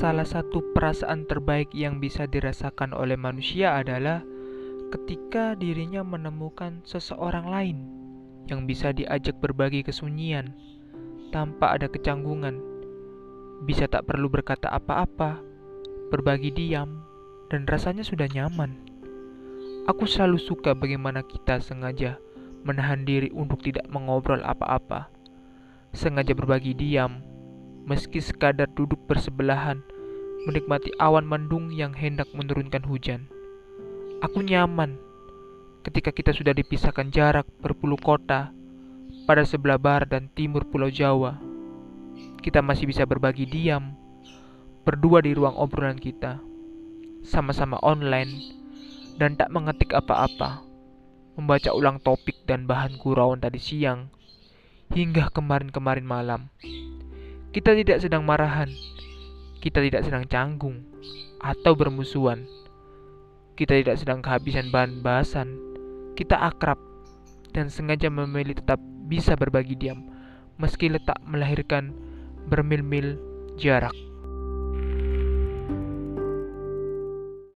salah satu perasaan terbaik yang bisa dirasakan oleh manusia adalah ketika dirinya menemukan seseorang lain yang bisa diajak berbagi kesunyian tanpa ada kecanggungan. Bisa tak perlu berkata apa-apa, berbagi diam, dan rasanya sudah nyaman. Aku selalu suka bagaimana kita sengaja menahan diri untuk tidak mengobrol apa-apa. Sengaja berbagi diam, meski sekadar duduk bersebelahan, menikmati awan mendung yang hendak menurunkan hujan. Aku nyaman ketika kita sudah dipisahkan jarak berpuluh kota pada sebelah barat dan timur Pulau Jawa. Kita masih bisa berbagi diam, berdua di ruang obrolan kita, sama-sama online, dan tak mengetik apa-apa, membaca ulang topik dan bahan gurauan tadi siang, hingga kemarin-kemarin malam. Kita tidak sedang marahan, kita tidak sedang canggung, atau bermusuhan. Kita tidak sedang kehabisan bahan bahasan, kita akrab, dan sengaja memilih tetap bisa berbagi diam, meski letak melahirkan bermil-mil jarak.